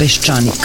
Peščanik.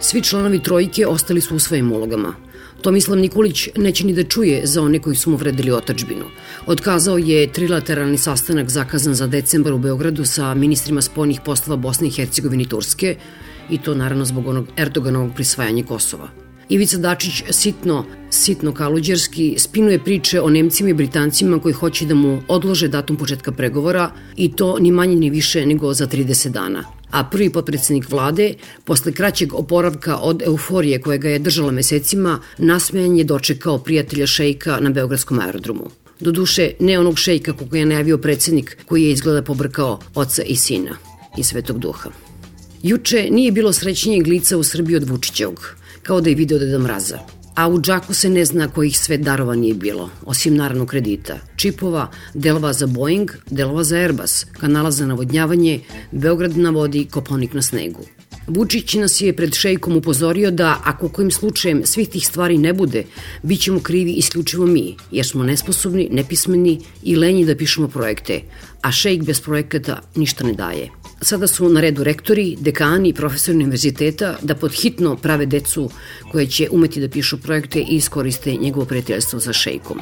svi članovi trojke ostali su u svojim ulogama. Tomislav Nikolić neće ni da čuje za one koji su mu vredili otačbinu. Otkazao je trilateralni sastanak zakazan za decembar u Beogradu sa ministrima spoljnih poslova Bosne i Hercegovine i Turske i to naravno zbog onog Erdoganovog prisvajanja Kosova. Ivica Dačić sitno, sitno kaluđerski spinuje priče o Nemcima i Britancima koji hoće da mu odlože datum početka pregovora i to ni manje ni više nego za 30 dana. A prvi potpredsednik vlade, posle kraćeg oporavka od euforije koja ga je držala mesecima, nasmejan je dočekao prijatelja šejka na Beogradskom aerodromu. Doduše, ne onog šejka koga je najavio predsednik koji je izgleda pobrkao oca i sina i svetog duha. Juče nije bilo srećnijeg lica u Srbiji od Vučićevog, kao da je video Deda Mraza. A u džaku se ne zna kojih sve darova nije bilo, osim naravno kredita, čipova, delova za Boeing, delova za Airbus, kanala za navodnjavanje, Beograd na vodi, Koponik na snegu. Vučić nas je pred šejkom upozorio da ako kojim slučajem svih tih stvari ne bude, bit ćemo krivi isključivo mi, jer smo nesposobni, nepismeni i lenji da pišemo projekte, a šejk bez projekata ništa ne daje. Sada su na redu rektori, dekani i profesori univerziteta da pod hitno prave decu koje će umeti da pišu projekte i iskoriste njegovo prijateljstvo sa šejkom.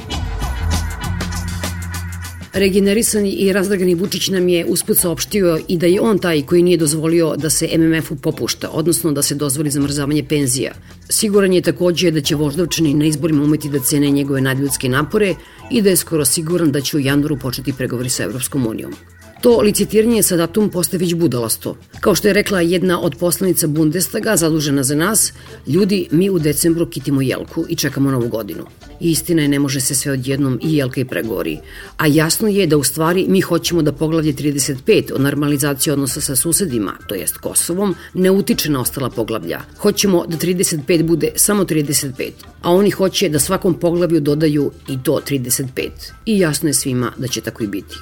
Regenerisani i razdragani Vučić nam je usput saopštio i da je on taj koji nije dozvolio da se MMF-u popušta, odnosno da se dozvoli zamrzavanje penzija. Siguran je takođe da će voždovčani na izborima umeti da cene njegove nadljudske napore i da je skoro siguran da će u januaru početi pregovori sa Evropskom unijom. To licitiranje sa datum postaje već budalasto. Kao što je rekla jedna od poslanica Bundestaga zadužena za nas, ljudi, mi u decembru kitimo jelku i čekamo novu godinu. Istina je, ne može se sve odjednom i jelka i pregovori. A jasno je da u stvari mi hoćemo da poglavlje 35 o normalizaciji odnosa sa susedima, to jest Kosovom, ne utiče na ostala poglavlja. Hoćemo da 35 bude samo 35, a oni hoće da svakom poglavlju dodaju i to 35. I jasno je svima da će tako i biti.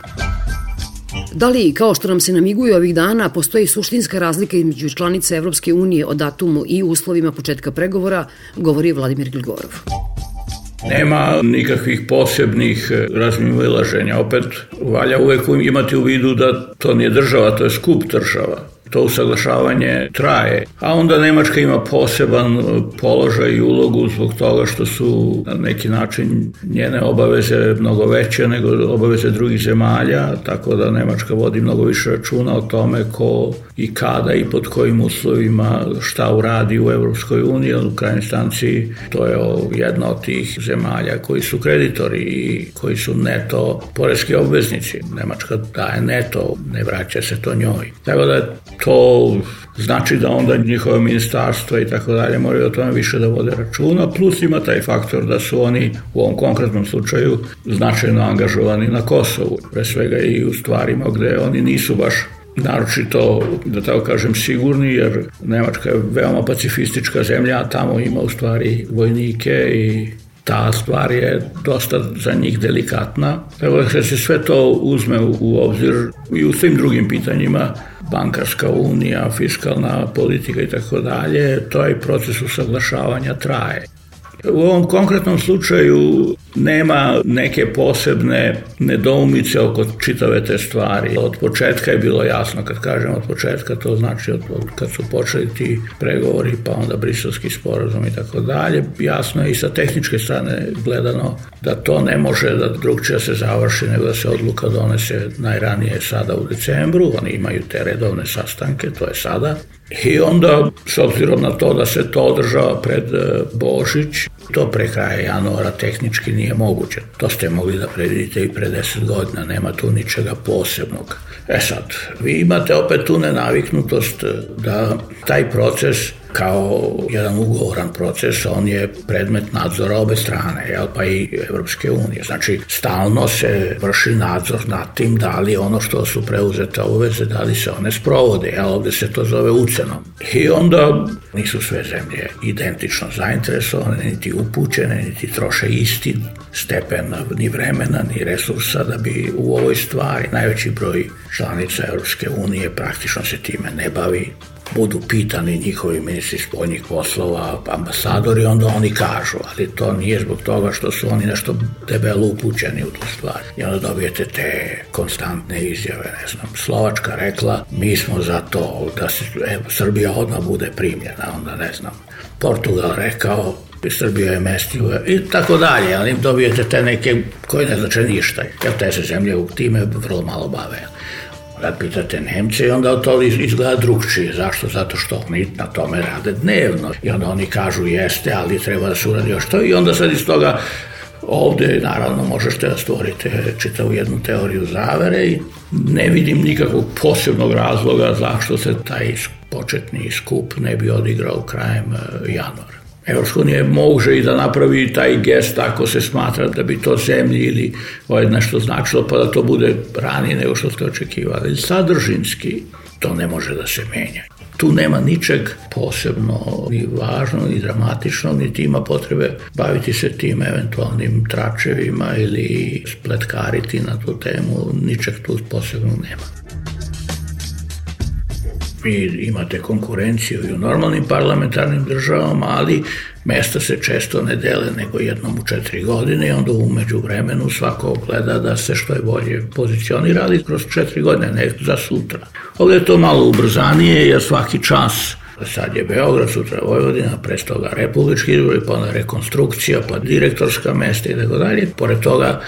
Da li, kao što nam se namiguju ovih dana, postoji suštinska razlika između članice Evropske unije o datumu i uslovima početka pregovora, govori Vladimir Gligorov. Nema nikakvih posebnih razmimilaženja. Opet, valja uvek imati u vidu da to nije država, to je skup država to usaglašavanje traje. A onda Nemačka ima poseban položaj i ulogu zbog toga što su na neki način njene obaveze mnogo veće nego obaveze drugih zemalja, tako da Nemačka vodi mnogo više računa o tome ko i kada i pod kojim uslovima šta uradi u Evropskoj uniji, u krajnjoj stanci to je jedna od tih zemalja koji su kreditori i koji su neto poreski obveznici. Nemačka daje neto, ne vraća se to njoj. Tako da to znači da onda njihove ministarstva i tako dalje moraju o tome više da vode računa, plus ima taj faktor da su oni u ovom konkretnom slučaju značajno angažovani na Kosovu, pre svega i u stvarima gde oni nisu baš naročito, da tako kažem, sigurni, jer Nemačka je veoma pacifistička zemlja, tamo ima u stvari vojnike i ta stvar je dosta za njih delikatna. Evo da se sve to uzme u obzir i u svim drugim pitanjima, bankarska unija, fiskalna politika i tako dalje, to je proces usaglašavanja traje. U ovom konkretnom slučaju nema neke posebne nedoumice oko čitave te stvari. Od početka je bilo jasno, kad kažem od početka, to znači od, kad su počeli ti pregovori, pa onda briselski sporazum i tako dalje. Jasno je i sa tehničke strane gledano da to ne može da drugčija se završi nego da se odluka donese najranije sada u decembru. Oni imaju te redovne sastanke, to je sada. I onda, s obzirom na to da se to održava pred e, Božić, to pre kraja januara tehnički nije moguće. To ste mogli da predvidite i pre 10 godina, nema tu ničega posebnog. E sad, vi imate opet tu nenaviknutost da taj proces kao jedan ugovoran proces, on je predmet nadzora obe strane, jel, pa i Evropske unije. Znači, stalno se vrši nadzor nad tim da li ono što su preuzete obveze, da li se one sprovode, jel, ovde se to zove ucenom. I onda nisu sve zemlje identično zainteresovane, niti upućene, niti troše isti stepen ni vremena, ni resursa da bi u ovoj stvari najveći broj članica Europske unije praktično se time ne bavi, budu pitani njihovi ministri spoljnih poslova, ambasadori, onda oni kažu, ali to nije zbog toga što su oni nešto debelo upućeni u tu stvar. I onda dobijete te konstantne izjave, ne znam, Slovačka rekla, mi smo za to da se evo, Srbija odmah bude primljena, onda ne znam, Portugal rekao, Srbija je mestio i tako dalje, ali dobijete te neke koje ne znače ništa, jer te se zemlje u time vrlo malo bave. Kad pitate Nemce, onda to izgleda drugčije. Zašto? Zato što oni na tome rade dnevno. I onda oni kažu jeste, ali treba da se uradi još to. I onda sad iz toga ovde naravno možete da stvorite čitavu jednu teoriju zavere i ne vidim nikakvog posebnog razloga zašto se taj početni skup ne bi odigrao krajem e, januara. Evropska unija može i da napravi taj gest ako se smatra da bi to zemlji ili ovaj nešto značilo, pa da to bude ranije nego što ste očekivali. Sadržinski to ne može da se menja. Tu nema ničeg posebno ni važno, ni dramatično, niti ima potrebe baviti se tim eventualnim tračevima ili spletkariti na tu temu, ničeg tu posebno nema vi imate konkurenciju i u normalnim parlamentarnim državama, ali mesta se često ne dele nego jednom u četiri godine i onda umeđu vremenu svako gleda da se što je bolje pozicionira, ali kroz četiri godine, ne za sutra. Ovde je to malo ubrzanije jer svaki čas Sad je Beograd, sutra Vojvodina, pre toga republički izbori, pa onda rekonstrukcija, pa direktorska mesta i tako dalje. Pored toga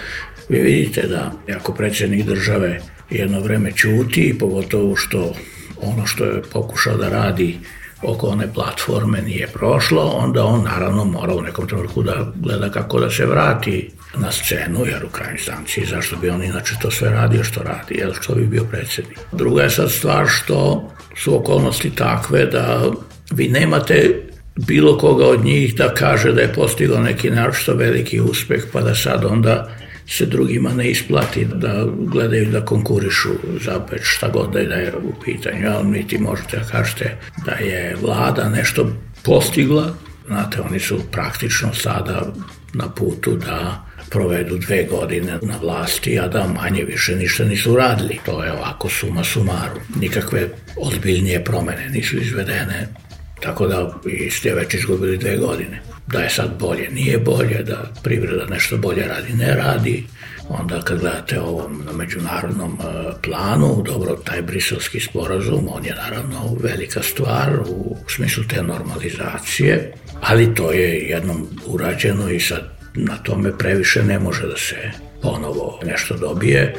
vi vidite da ako predsjednik države jedno vreme ćuti, pogotovo što ono što je pokušao da radi oko one platforme nije prošlo, onda on naravno mora u nekom trenutku da gleda kako da se vrati na scenu, jer u krajnjoj stanciji zašto bi on inače to sve radio što radi, jer što bi bio predsednik. Druga je sad stvar što su okolnosti takve da vi nemate bilo koga od njih da kaže da je postigao neki naročito veliki uspeh, pa da sad onda se drugima ne isplati da gledaju da konkurišu za šta god da je u pitanju, ali niti možete da kažete da je vlada nešto postigla. Znate, oni su praktično sada na putu da provedu dve godine na vlasti, a da manje više ništa nisu radili. To je ovako suma sumaru. Nikakve ozbiljnije promene nisu izvedene, tako da ste već izgubili dve godine. Da je sad bolje, nije bolje, da privreda nešto bolje radi, ne radi. Onda kad gledate ovo na međunarodnom e, planu, dobro, taj briselski sporazum, on je naravno velika stvar u smislu te normalizacije, ali to je jednom urađeno i sad na tome previše ne može da se ponovo nešto dobije.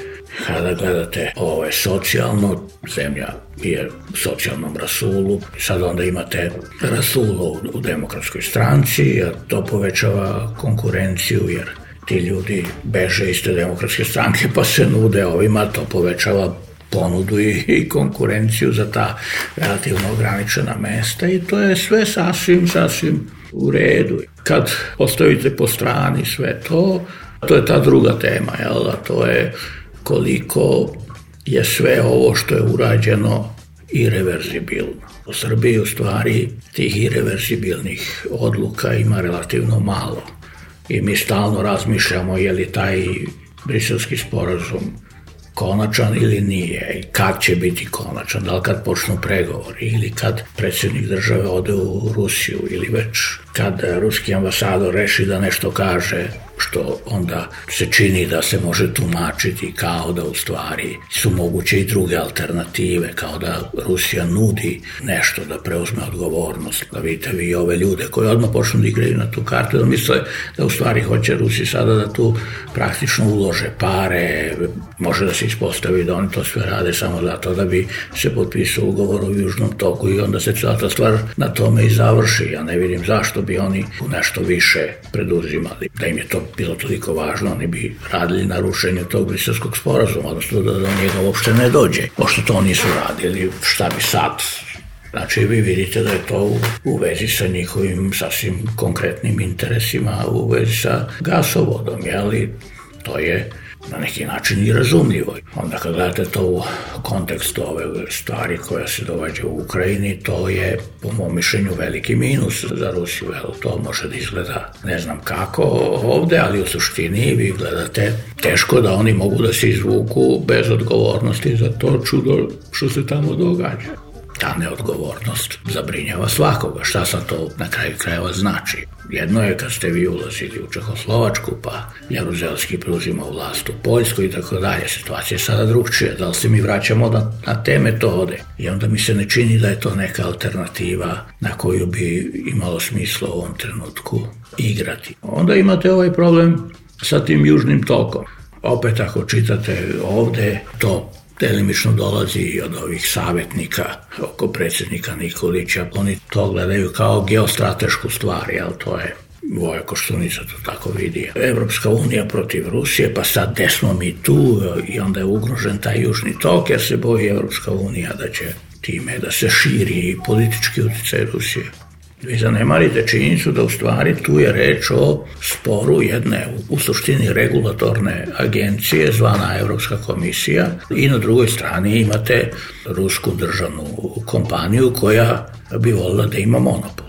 Kada gledate ovo je socijalno, zemlja je u socijalnom rasulu, sad onda imate rasulu u demokratskoj stranci, a to povećava konkurenciju jer ti ljudi beže iz te demokratske stranke pa se nude ovima, to povećava ponudu i, i konkurenciju za ta relativno ograničena mesta i to je sve sasvim, sasvim u redu. Kad ostavite po strani sve to, to je ta druga tema, jel, a to je koliko je sve ovo što je urađeno irreverzibilno. U Srbiji u stvari tih irreverzibilnih odluka ima relativno malo. I mi stalno razmišljamo je li taj briselski sporazum konačan ili nije i kad će biti konačan, da li kad počnu pregovori ili kad predsjednik države ode u Rusiju ili već kad ruski ambasador reši da nešto kaže što onda se čini da se može tumačiti kao da u stvari su moguće i druge alternative, kao da Rusija nudi nešto da preuzme odgovornost. Da vidite vi ove ljude koji odmah počnu da igraju na tu kartu, da misle da u stvari hoće Rusi sada da tu praktično ulože pare, može da se ispostavi da oni to sve rade samo zato da bi se potpisao ugovor o južnom toku i onda se cela ta stvar na tome i završi. Ja ne vidim zašto bi oni nešto više preduzimali. Da im je to bilo toliko važno, oni bi radili na rušenju tog brislavskog sporazuma, odnosno da do njega uopšte ne dođe. Pošto to nisu radili, šta bi sad Znači, vi vidite da je to u vezi sa njihovim sasvim konkretnim interesima, u vezi sa gasovodom, jeli? To je na neki način i razumljivo. Onda kad gledate to u kontekstu ove stvari koja se događa u Ukrajini, to je po mom mišljenju veliki minus za Rusiju. Evo, to može da izgleda ne znam kako ovde, ali u suštini vi gledate teško da oni mogu da se izvuku bez odgovornosti za to čudo što se tamo događa ta neodgovornost zabrinjava svakoga. Šta sad to na kraju krajeva znači? Jedno je kad ste vi ulazili u Čehoslovačku, pa Jaruzelski preuzima vlast u Poljsku i tako dalje. Situacija je sada drugčija. Da li se mi vraćamo na, na te metode? I onda mi se ne čini da je to neka alternativa na koju bi imalo smisla u ovom trenutku igrati. Onda imate ovaj problem sa tim južnim tokom. Opet ako čitate ovde, to delimično dolazi i od ovih savjetnika oko predsjednika Nikolića. Oni to gledaju kao geostratešku stvar, jel to je Voja Koštunica to tako vidi. Evropska unija protiv Rusije, pa sad gde smo mi tu i onda je ugrožen taj južni tok jer se boji Evropska unija da će time da se širi politički uticaj Rusije. Vi zanemarite činjenicu da u stvari tu je reč o sporu jedne u suštini regulatorne agencije zvana Evropska komisija i na drugoj strani imate rusku državnu kompaniju koja bi volila da ima monopol.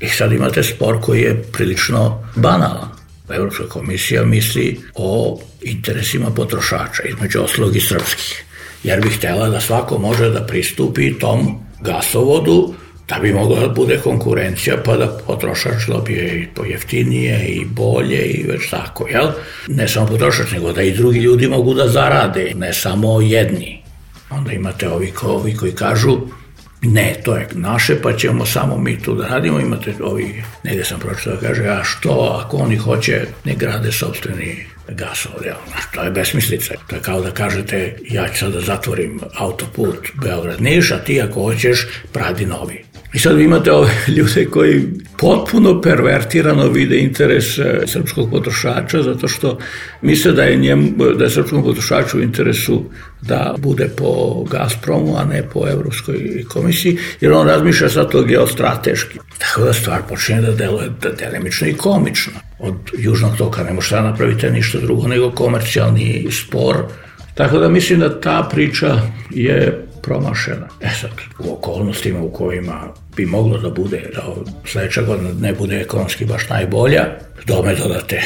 I sad imate spor koji je prilično banalan. Evropska komisija misli o interesima potrošača, između oslog i srpskih, jer bi htela da svako može da pristupi tom gasovodu da bi mogla da bude konkurencija pa da potrošač dobije i pojeftinije i bolje i već tako, jel? Ne samo potrošač, nego da i drugi ljudi mogu da zarade, ne samo jedni. Onda imate ovi, ko, ovi koji kažu ne, to je naše, pa ćemo samo mi tu da radimo. Imate ovi, negde sam pročitao, kaže, a što ako oni hoće, ne grade sobstveni gasovod, jel? To je besmislica. To je kao da kažete, ja ću sad da zatvorim autoput Beograd-Niš, a ti ako hoćeš, pradi novi. I sad vi imate ove ljude koji potpuno pervertirano vide interes e, srpskog potrošača zato što misle da je, njem, da je srpskom potrošaču u interesu da bude po Gazpromu, a ne po Evropskoj komisiji, jer on razmišlja sad to geostrateški. Tako da stvar počinje da deluje da delimično i komično. Od južnog toka ne možete da napravite ništa drugo nego komercijalni spor. Tako da mislim da ta priča je promašena. E sad, u okolnostima u kojima bi moglo da bude, da sledeća godina ne bude ekonomski baš najbolja, dome dodate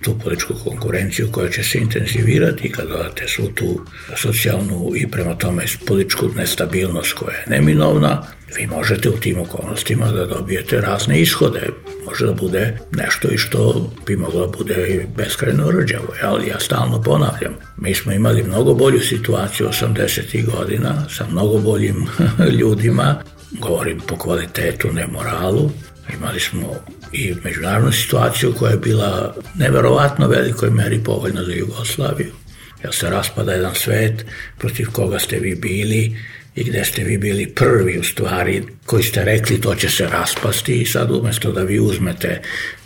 tu političku konkurenciju koja će se intenzivirati kad dodate svu tu socijalnu i prema tome političku nestabilnost koja je neminovna, vi možete u tim okolnostima da dobijete razne ishode. Može da bude nešto i što bi moglo da bude beskrajno rđavo, ali ja stalno ponavljam. Mi smo imali mnogo bolju situaciju 80. godina sa mnogo boljim ljudima, govorim po kvalitetu, ne moralu, Imali smo i međunarodnu situaciju koja je bila neverovatno velikoj meri povoljna za Jugoslaviju. Jer se raspada jedan svet protiv koga ste vi bili i gde ste vi bili prvi u stvari koji ste rekli to će se raspasti i sad umesto da vi uzmete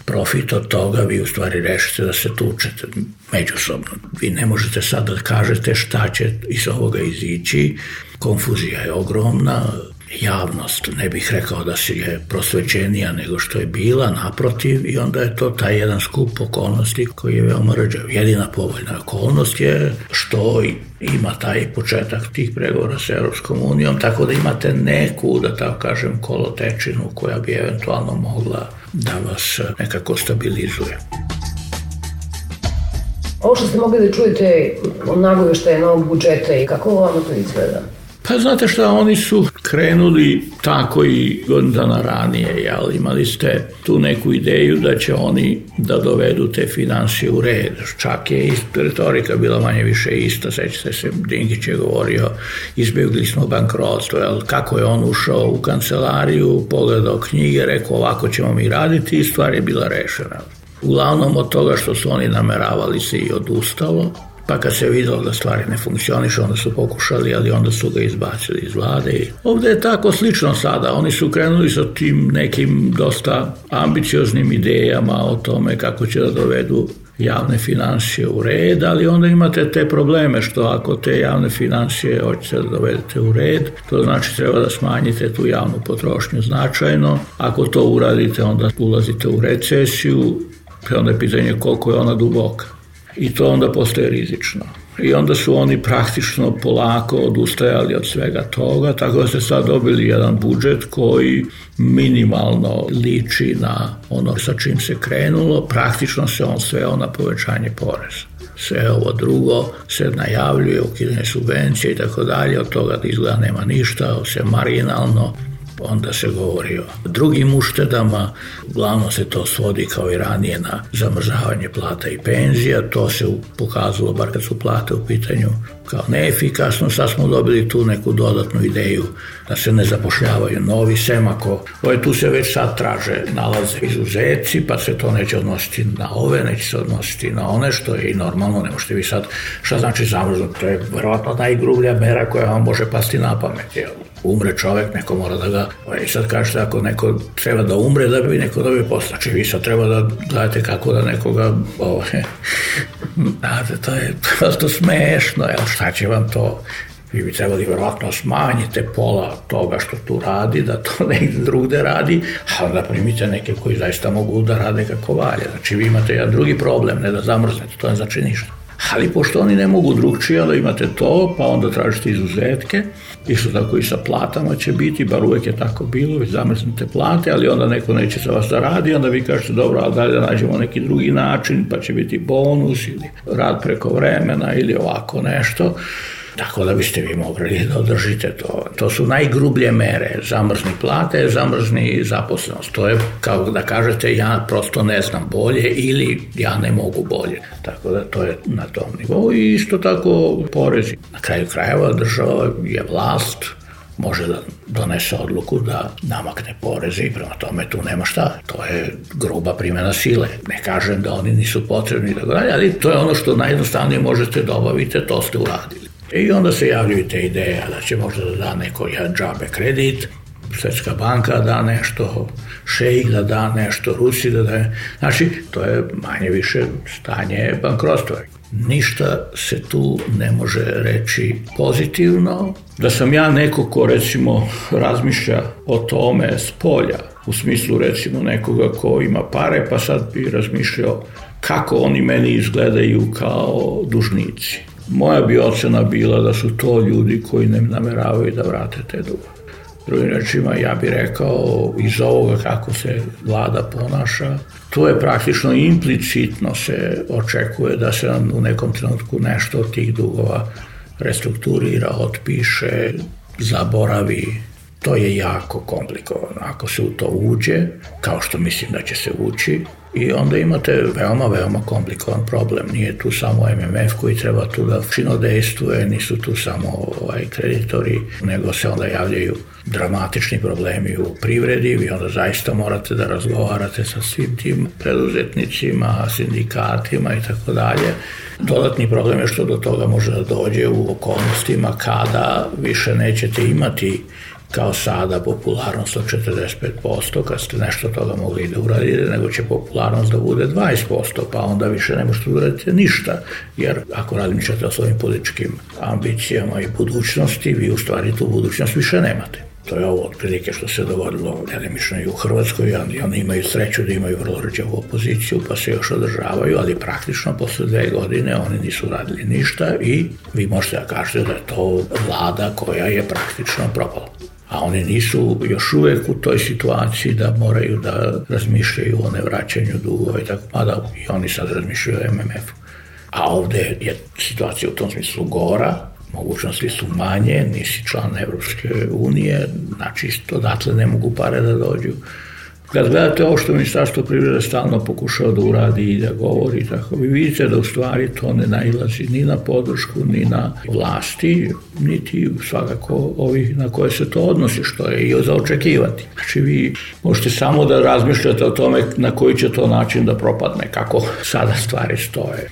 profit od toga, vi u stvari rešite da se tučete međusobno. Vi ne možete sad da kažete šta će iz ovoga izići, konfuzija je ogromna, javnost, ne bih rekao da si je prosvećenija nego što je bila, naprotiv, i onda je to taj jedan skup okolnosti koji je veoma rđav. Jedina povoljna okolnost je što ima taj početak tih pregovora sa Europskom unijom, tako da imate neku, da tako kažem, kolotečinu koja bi eventualno mogla da vas nekako stabilizuje. Ovo što ste mogli da čujete o nagoveštaje novog budžeta i kako vama to izgleda? Pa znate šta, oni su krenuli tako i godina ranije, jel? imali ste tu neku ideju da će oni da dovedu te financije u red. Čak je i retorika bila manje više ista, sećate se, Dinkić je govorio, izbjegli smo bankrotstvo, jel? kako je on ušao u kancelariju, pogledao knjige, rekao ovako ćemo mi raditi i stvar je bila rešena. Uglavnom od toga što su oni nameravali se i odustalo, pa kad se videlo da stvari ne funkcionišu, onda su pokušali, ali onda su ga izbacili iz vlade. Ovde je tako slično sada. Oni su krenuli sa tim nekim dosta ambicioznim idejama o tome kako će da dovedu javne financije u red, ali onda imate te probleme što ako te javne financije hoćete da dovedete u red, to znači treba da smanjite tu javnu potrošnju značajno. Ako to uradite, onda ulazite u recesiju, pa onda je pitanje koliko je ona duboka i to onda postaje rizično. I onda su oni praktično polako odustajali od svega toga, tako da ste sad dobili jedan budžet koji minimalno liči na ono sa čim se krenulo, praktično se on sveo na povećanje poreza sve ovo drugo se najavljuje, ukidanje subvencije i tako dalje, od toga da izgleda nema ništa, se marginalno onda se govori o drugim uštedama, uglavnom se to svodi kao i ranije na zamrzavanje plata i penzija, to se pokazalo, bar kad su plate u pitanju, kao neefikasno, sad smo dobili tu neku dodatnu ideju da se ne zapošljavaju novi semako. Ovo tu se već sad traže, nalaze izuzeci, pa se to neće odnositi na ove, neće se odnositi na one, što je i normalno, ne možete vi sad, šta znači zamrznuti, to je verovatno najgrublja mera koja vam može pasti na pamet, jel? Umre čovek, neko mora da ga, i ovaj, sad kažete ako neko treba da umre da bi neko dobio posla, znači vi sad treba da dajete kako da nekoga, ovaj, znate, to je prosto smešno, jel, šta će vam to, vi bi trebali verovatno smanjite pola toga što tu radi, da to negde drugde radi, a da primite neke koji zaista mogu da rade kako valje. Znači vi imate jedan drugi problem, ne da zamrznete, to ne znači ništa. Ali pošto oni ne mogu drugčije, da imate to, pa onda tražite izuzetke, isto tako i sa platama će biti, bar uvek je tako bilo, već zamrznite plate, ali onda neko neće za vas da radi, onda vi kažete dobro, ali dalje da nađemo neki drugi način, pa će biti bonus ili rad preko vremena ili ovako nešto. Tako da biste vi mogli da održite to. To su najgrublje mere. Zamrzni plate, zamrzni zaposlenost. To je kao da kažete ja prosto ne znam bolje ili ja ne mogu bolje. Tako da to je na tom nivou i isto tako porezi. Na kraju krajeva država je vlast, može da donese odluku da namakne poreze i prema tome tu nema šta. To je gruba primjena sile. Ne kažem da oni nisu potrebni, ali to je ono što najjednostavnije možete da obavite, to ste uradili. I onda se javljaju te ideje da će možda da da neko jedan džabe kredit, Svetska banka da nešto, šejk da da nešto, Rusi da da... Znači, to je manje više stanje bankrotstva. Ništa se tu ne može reći pozitivno. Da sam ja neko ko recimo razmišlja o tome s polja, u smislu recimo nekoga ko ima pare, pa sad bi razmišljao kako oni meni izgledaju kao dužnici. Moja bi ocena bila da su to ljudi koji ne nameravaju da vrate te dugove. Drugim rečima, ja bih rekao iz ovoga kako se vlada ponaša, to je praktično implicitno se očekuje da se u nekom trenutku nešto od tih dugova restrukturira, otpiše, zaboravi. To je jako komplikovano. Ako se u to uđe, kao što mislim da će se ući, I onda imate veoma, veoma komplikovan problem. Nije tu samo MMF koji treba tu da čino dejstvuje, nisu tu samo ovaj, kreditori, nego se onda javljaju dramatični problemi u privredi, vi onda zaista morate da razgovarate sa svim tim preduzetnicima, sindikatima i tako dalje. Dodatni problem je što do toga može da dođe u okolnostima kada više nećete imati kao sada popularnost od 45%, kad ste nešto toga mogli da uradite, nego će popularnost da bude 20%, pa onda više ne možete da uraditi ništa, jer ako razmišljate o svojim političkim ambicijama i budućnosti, vi u stvari tu budućnost više nemate. To je ovo otprilike što se dovodilo delimično i u Hrvatskoj, ali oni imaju sreću da imaju vrlo rđavu opoziciju, pa se još održavaju, ali praktično posle dve godine oni nisu radili ništa i vi možete da kažete da je to vlada koja je praktično propala a oni nisu još uvek u toj situaciji da moraju da razmišljaju o nevraćanju dugova i tako, mada i oni sad razmišljaju o MMF-u. A ovde je situacija u tom smislu gora, mogućnosti su manje, nisi član Evropske unije, znači isto odatle ne mogu pare da dođu. Kad gledate ovo što Ministarstvo privrede stalno pokušao da uradi i da govori, tako vi vidite da u stvari to ne nailazi ni na podršku, ni na vlasti, niti svakako ovih na koje se to odnosi, što je i za očekivati. Znači vi možete samo da razmišljate o tome na koji će to način da propadne, kako sada stvari stoje.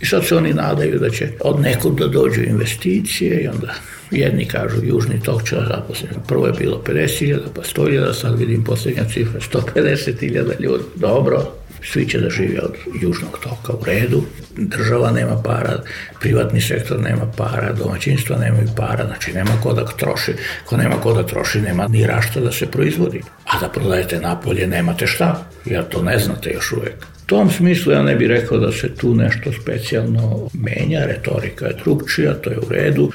I sad se oni nadaju da će od nekog da dođu investicije i onda jedni kažu južni tok će zaposliti. Prvo je bilo 50.000, pa 100.000, sad vidim posljednja cifra 150.000 ljudi. Dobro, svi će da žive od južnog toka u redu, država nema para, privatni sektor nema para, domaćinstva nemaju para, znači nema ko da troši, ko nema ko da troši, nema ni rašta da se proizvodi. A da prodajete napolje, nemate šta, jer to ne znate još uvek. U tom smislu ja ne bih rekao da se tu nešto specijalno menja, retorika je drugčija, to je u redu.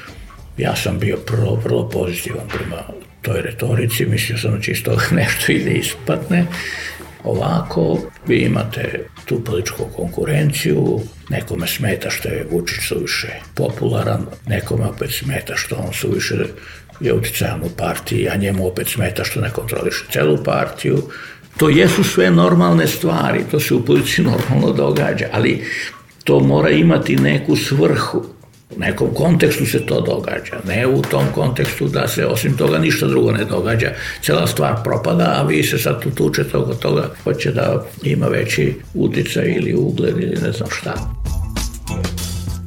Ja sam bio prvo vrlo pozitivan prema toj retorici, mislio sam da će iz toga nešto i da Ovako, vi imate tu političku konkurenciju, nekome smeta što je Vučić suviše popularan, nekome opet smeta što on suviše je uticajan u partiji, a njemu opet smeta što ne kontroliše celu partiju. To jesu sve normalne stvari, to se u politici normalno događa, ali to mora imati neku svrhu. U nekom kontekstu se to događa, ne u tom kontekstu da se osim toga ništa drugo ne događa. Cela stvar propada, a vi se sad tu oko toga, hoće da ima veći uticaj ili ugled ili ne znam šta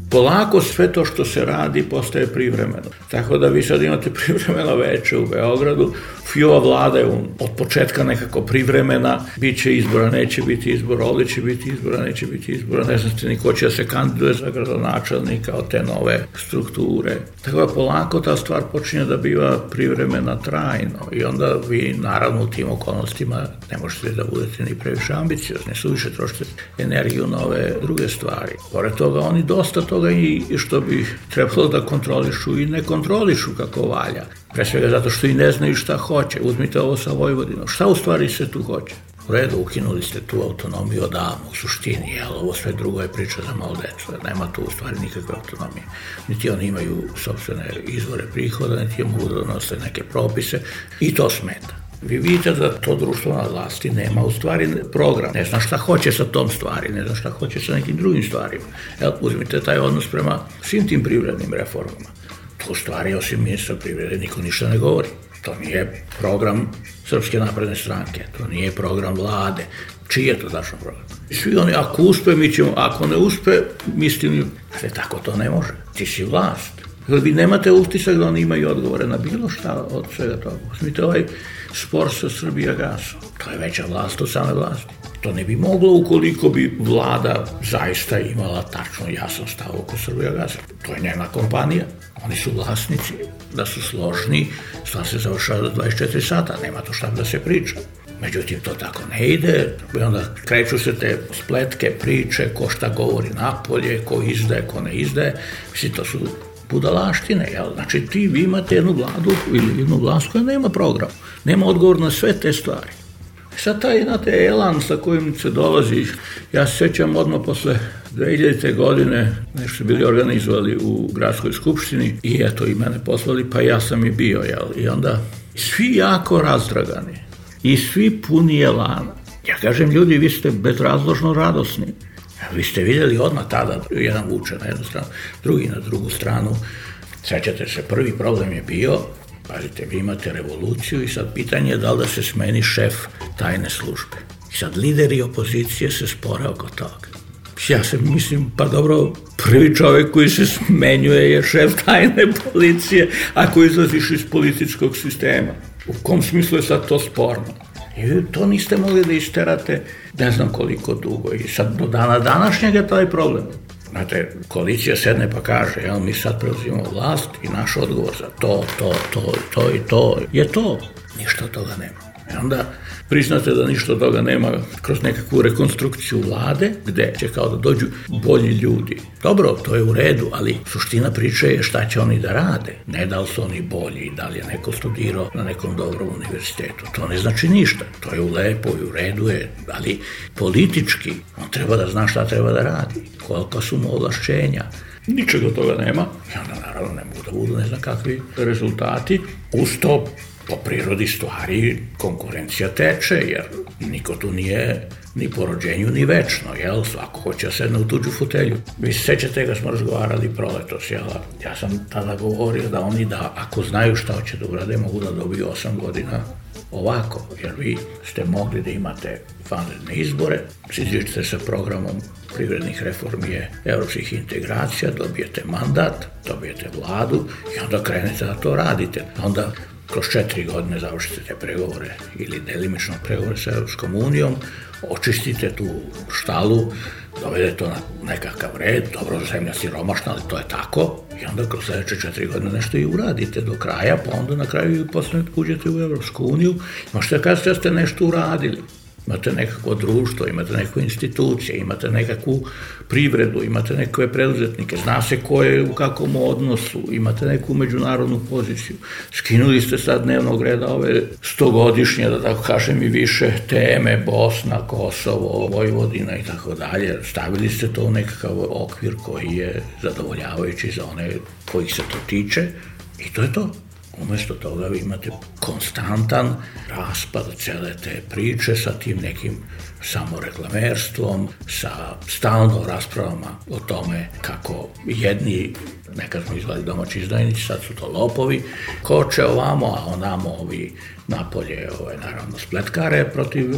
polako sve to što se radi postaje privremeno. Tako da vi sad imate privremeno veče u Beogradu, Fiova vlada je od početka nekako privremena, bit će izbora, neće biti izbora, ovde će biti izbora, neće biti izbora, ne znate ni ko će da se kandiduje za gradonačelnika od te nove strukture. Tako da polako ta stvar počinje da biva privremena trajno i onda vi naravno u tim okolnostima ne možete da budete ni previše ambiciozni, suviše trošite energiju na ove druge stvari. Pored toga oni dosta toga i što bi trebalo da kontrolišu i ne kontrolišu kako valja. Pre svega zato što i ne znaju šta hoće. Uzmite ovo sa Vojvodinom. Šta u stvari se tu hoće? U redu, ukinuli ste tu autonomiju odavno, u suštini, jel, ovo sve drugo je priča za malo decu, nema tu u stvari nikakve autonomije. Niti oni imaju sobstvene izvore prihoda, niti mogu da donose neke propise i to smeta. Vi vidite da to društvo na vlasti nema u stvari program, ne zna šta hoće sa tom stvari, ne zna šta hoće sa nekim drugim stvarima. Evo, uzmite taj odnos prema svim tim privrednim reformama u stvari osim ministra privrede niko ništa ne govori. To nije program Srpske napredne stranke, to nije program vlade. Čiji je to tačno program? Svi oni, ako uspe, mi ćemo, ako ne uspe, mislim, ali tako to ne može. Ti si vlast. Jer vi nemate utisak da oni imaju odgovore na bilo šta od svega toga. Uzmite ovaj spor sa Srbija gasom. To je veća vlast od same vlasti. To ne bi moglo ukoliko bi vlada zaista imala tačno jasan stav oko Srbija gasa. To je njena kompanija. Oni su vlasnici. Da su složni, stvar se završava do 24 sata. Nema to šta da se priča. Međutim, to tako ne ide. I onda kreću se te spletke, priče, ko šta govori napolje, ko izdaje, ko ne izdaje. Mislim, to su budalaštine, jel? Znači ti vi imate jednu vladu ili jednu vlast koja nema program, nema odgovor na sve te stvari. Sad taj, znate, elan sa kojim se dolazi, ja se sećam odmah posle 2000. godine nešto bili organizovali u gradskoj skupštini i eto i mene poslali, pa ja sam i bio, jel? I onda svi jako razdragani i svi puni elana. Ja kažem, ljudi, vi ste bezrazložno radosni. Vi ste vidjeli odmah tada, jedan vuče na jednu stranu, drugi na drugu stranu. Sećate se, prvi problem je bio Pazite, vi imate revoluciju i sad pitanje je da li da se smeni šef tajne službe. I sad lideri opozicije se spore oko toga. Ja se mislim, pa dobro, prvi čovek koji se smenjuje je šef tajne policije, ako izlaziš iz političkog sistema. U kom smislu je sad to sporno? I to niste mogli da isterate ne znam koliko dugo. I sad do dana današnjeg je taj problem. Znate, koalicija sedne pa kaže, jel, mi sad preuzimamo vlast i naš odgovor za to, to, to, to i to je to. Ništa od toga nema. I onda priznate da ništa od toga nema kroz nekakvu rekonstrukciju vlade, gde će kao da dođu bolji ljudi. Dobro, to je u redu, ali suština priče je šta će oni da rade. Ne da li su oni bolji, da li je neko studirao na nekom dobrom univerzitetu. To ne znači ništa. To je u lepo i u redu je, ali politički on treba da zna šta treba da radi, kolika su mu ovlašćenja, Ničeg od toga nema onda naravno ne mogu da budu ne znam kakvi rezultati. Uz to po prirodi stvari konkurencija teče, jer niko tu nije ni po rođenju, ni večno, jel? Svako hoće da sedne u tuđu fotelju. Vi se sećate ga smo razgovarali proletos, jel? Ja sam tada govorio da oni da, ako znaju šta hoće da urade, mogu da dobiju 8 godina ovako, jer vi ste mogli da imate vanredne izbore, siđete sa programom privrednih reformi je evropskih integracija, dobijete mandat, dobijete vladu i onda krenete da to radite. Onda kroz četiri godine završite te pregovore ili delimično pregovore sa Europskom unijom, očistite tu štalu, dovedete to na nekakav red, dobro, zemlja siromašna, ali to je tako, i onda kroz sledeće četiri godine nešto i uradite do kraja, pa onda na kraju i posle uđete u Evropsku uniju, možete da kažete da ste nešto uradili imate nekako društvo, imate neku institucije, imate nekakvu privredu, imate neke preduzetnike, zna se ko je u kakvom odnosu, imate neku međunarodnu poziciju. Skinuli ste sad dnevnog reda ove stogodišnje, da tako kažem i više, teme, Bosna, Kosovo, Vojvodina i tako dalje. Stavili ste to u nekakav okvir koji je zadovoljavajući za one kojih se to tiče i to je to. Umesto toga vi imate konstantan raspad cele te priče sa tim nekim samoreklamerstvom, sa stalno raspravama o tome kako jedni, nekad smo izvali domaći izdajnici, sad su to lopovi, koče ovamo, a onamo ovi napolje, ove, naravno, spletkare protiv,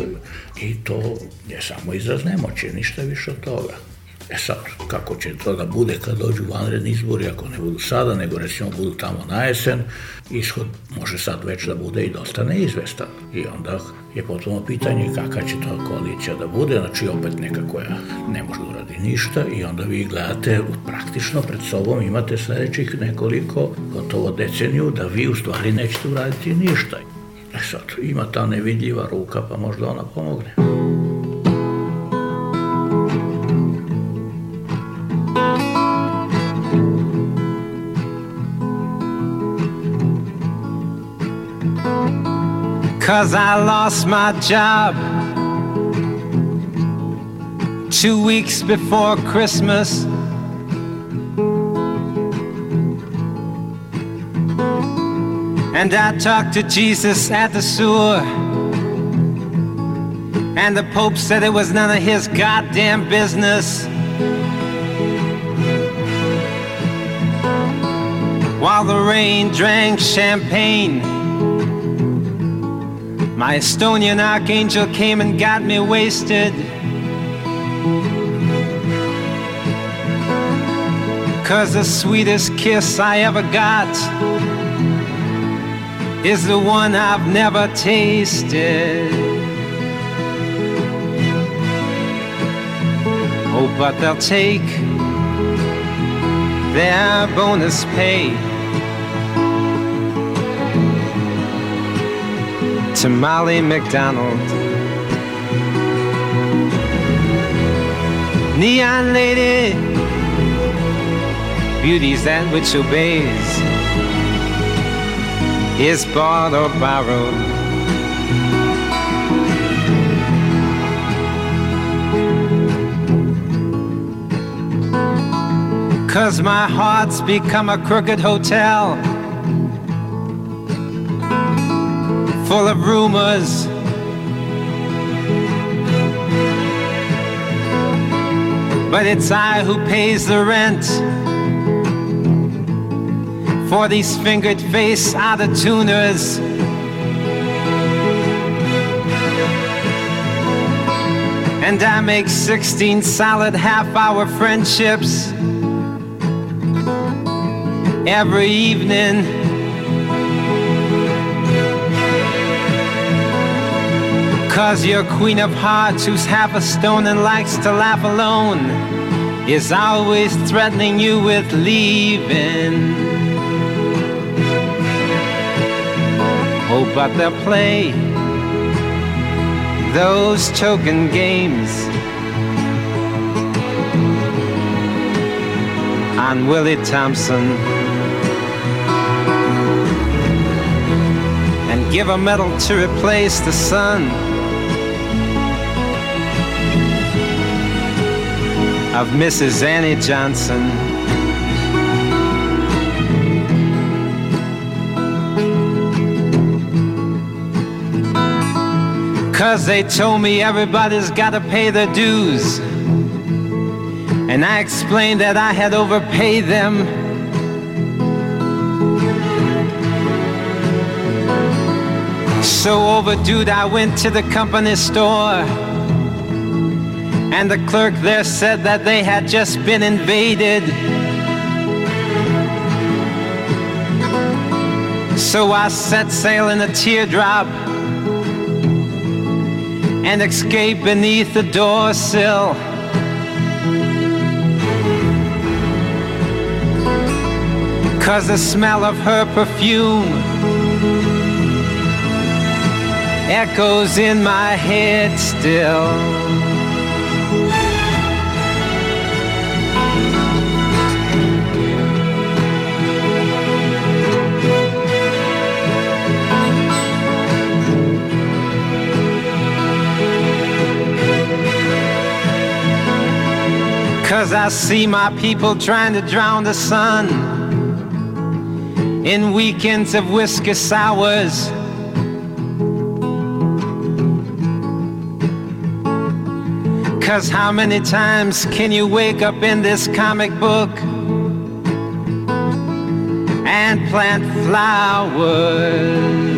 i to je samo izraz nemoći, ništa više od toga. E sad, kako će to da bude kad dođu vanredni izbori, ako ne budu sada, nego recimo budu tamo na jesen, ishod može sad već da bude i dosta neizvestan. I onda je potpuno pitanje kakva će to koalicija da bude, znači opet neka koja ne može da uradi ništa i onda vi gledate praktično pred sobom imate sledećih nekoliko, gotovo deceniju, da vi u stvari nećete uraditi ništa. E sad, ima ta nevidljiva ruka, pa možda ona pomogne. Cause I lost my job two weeks before Christmas. And I talked to Jesus at the sewer. And the Pope said it was none of his goddamn business. While the rain drank champagne. My Estonian archangel came and got me wasted. Cause the sweetest kiss I ever got is the one I've never tasted. Oh, but they'll take their bonus pay. To Molly McDonald. Neon lady, beauty's that which obeys, is bought or borrowed. Cause my heart's become a crooked hotel full of rumors. But it's I who pays the rent for these fingered face out of tuners. And I make 16 solid half hour friendships every evening. Cause your queen of hearts, who's half a stone and likes to laugh alone, is always threatening you with leaving. Oh, but they'll play those token games on Willie Thompson. And give a medal to replace the sun. of Mrs. Annie Johnson. Cause they told me everybody's gotta pay their dues. And I explained that I had overpaid them. So overdue, I went to the company store. And the clerk there said that they had just been invaded. So I set sail in a teardrop and escaped beneath the door sill. Cause the smell of her perfume echoes in my head still. Cause I see my people trying to drown the sun in weekends of whiskey sours. Cause how many times can you wake up in this comic book and plant flowers?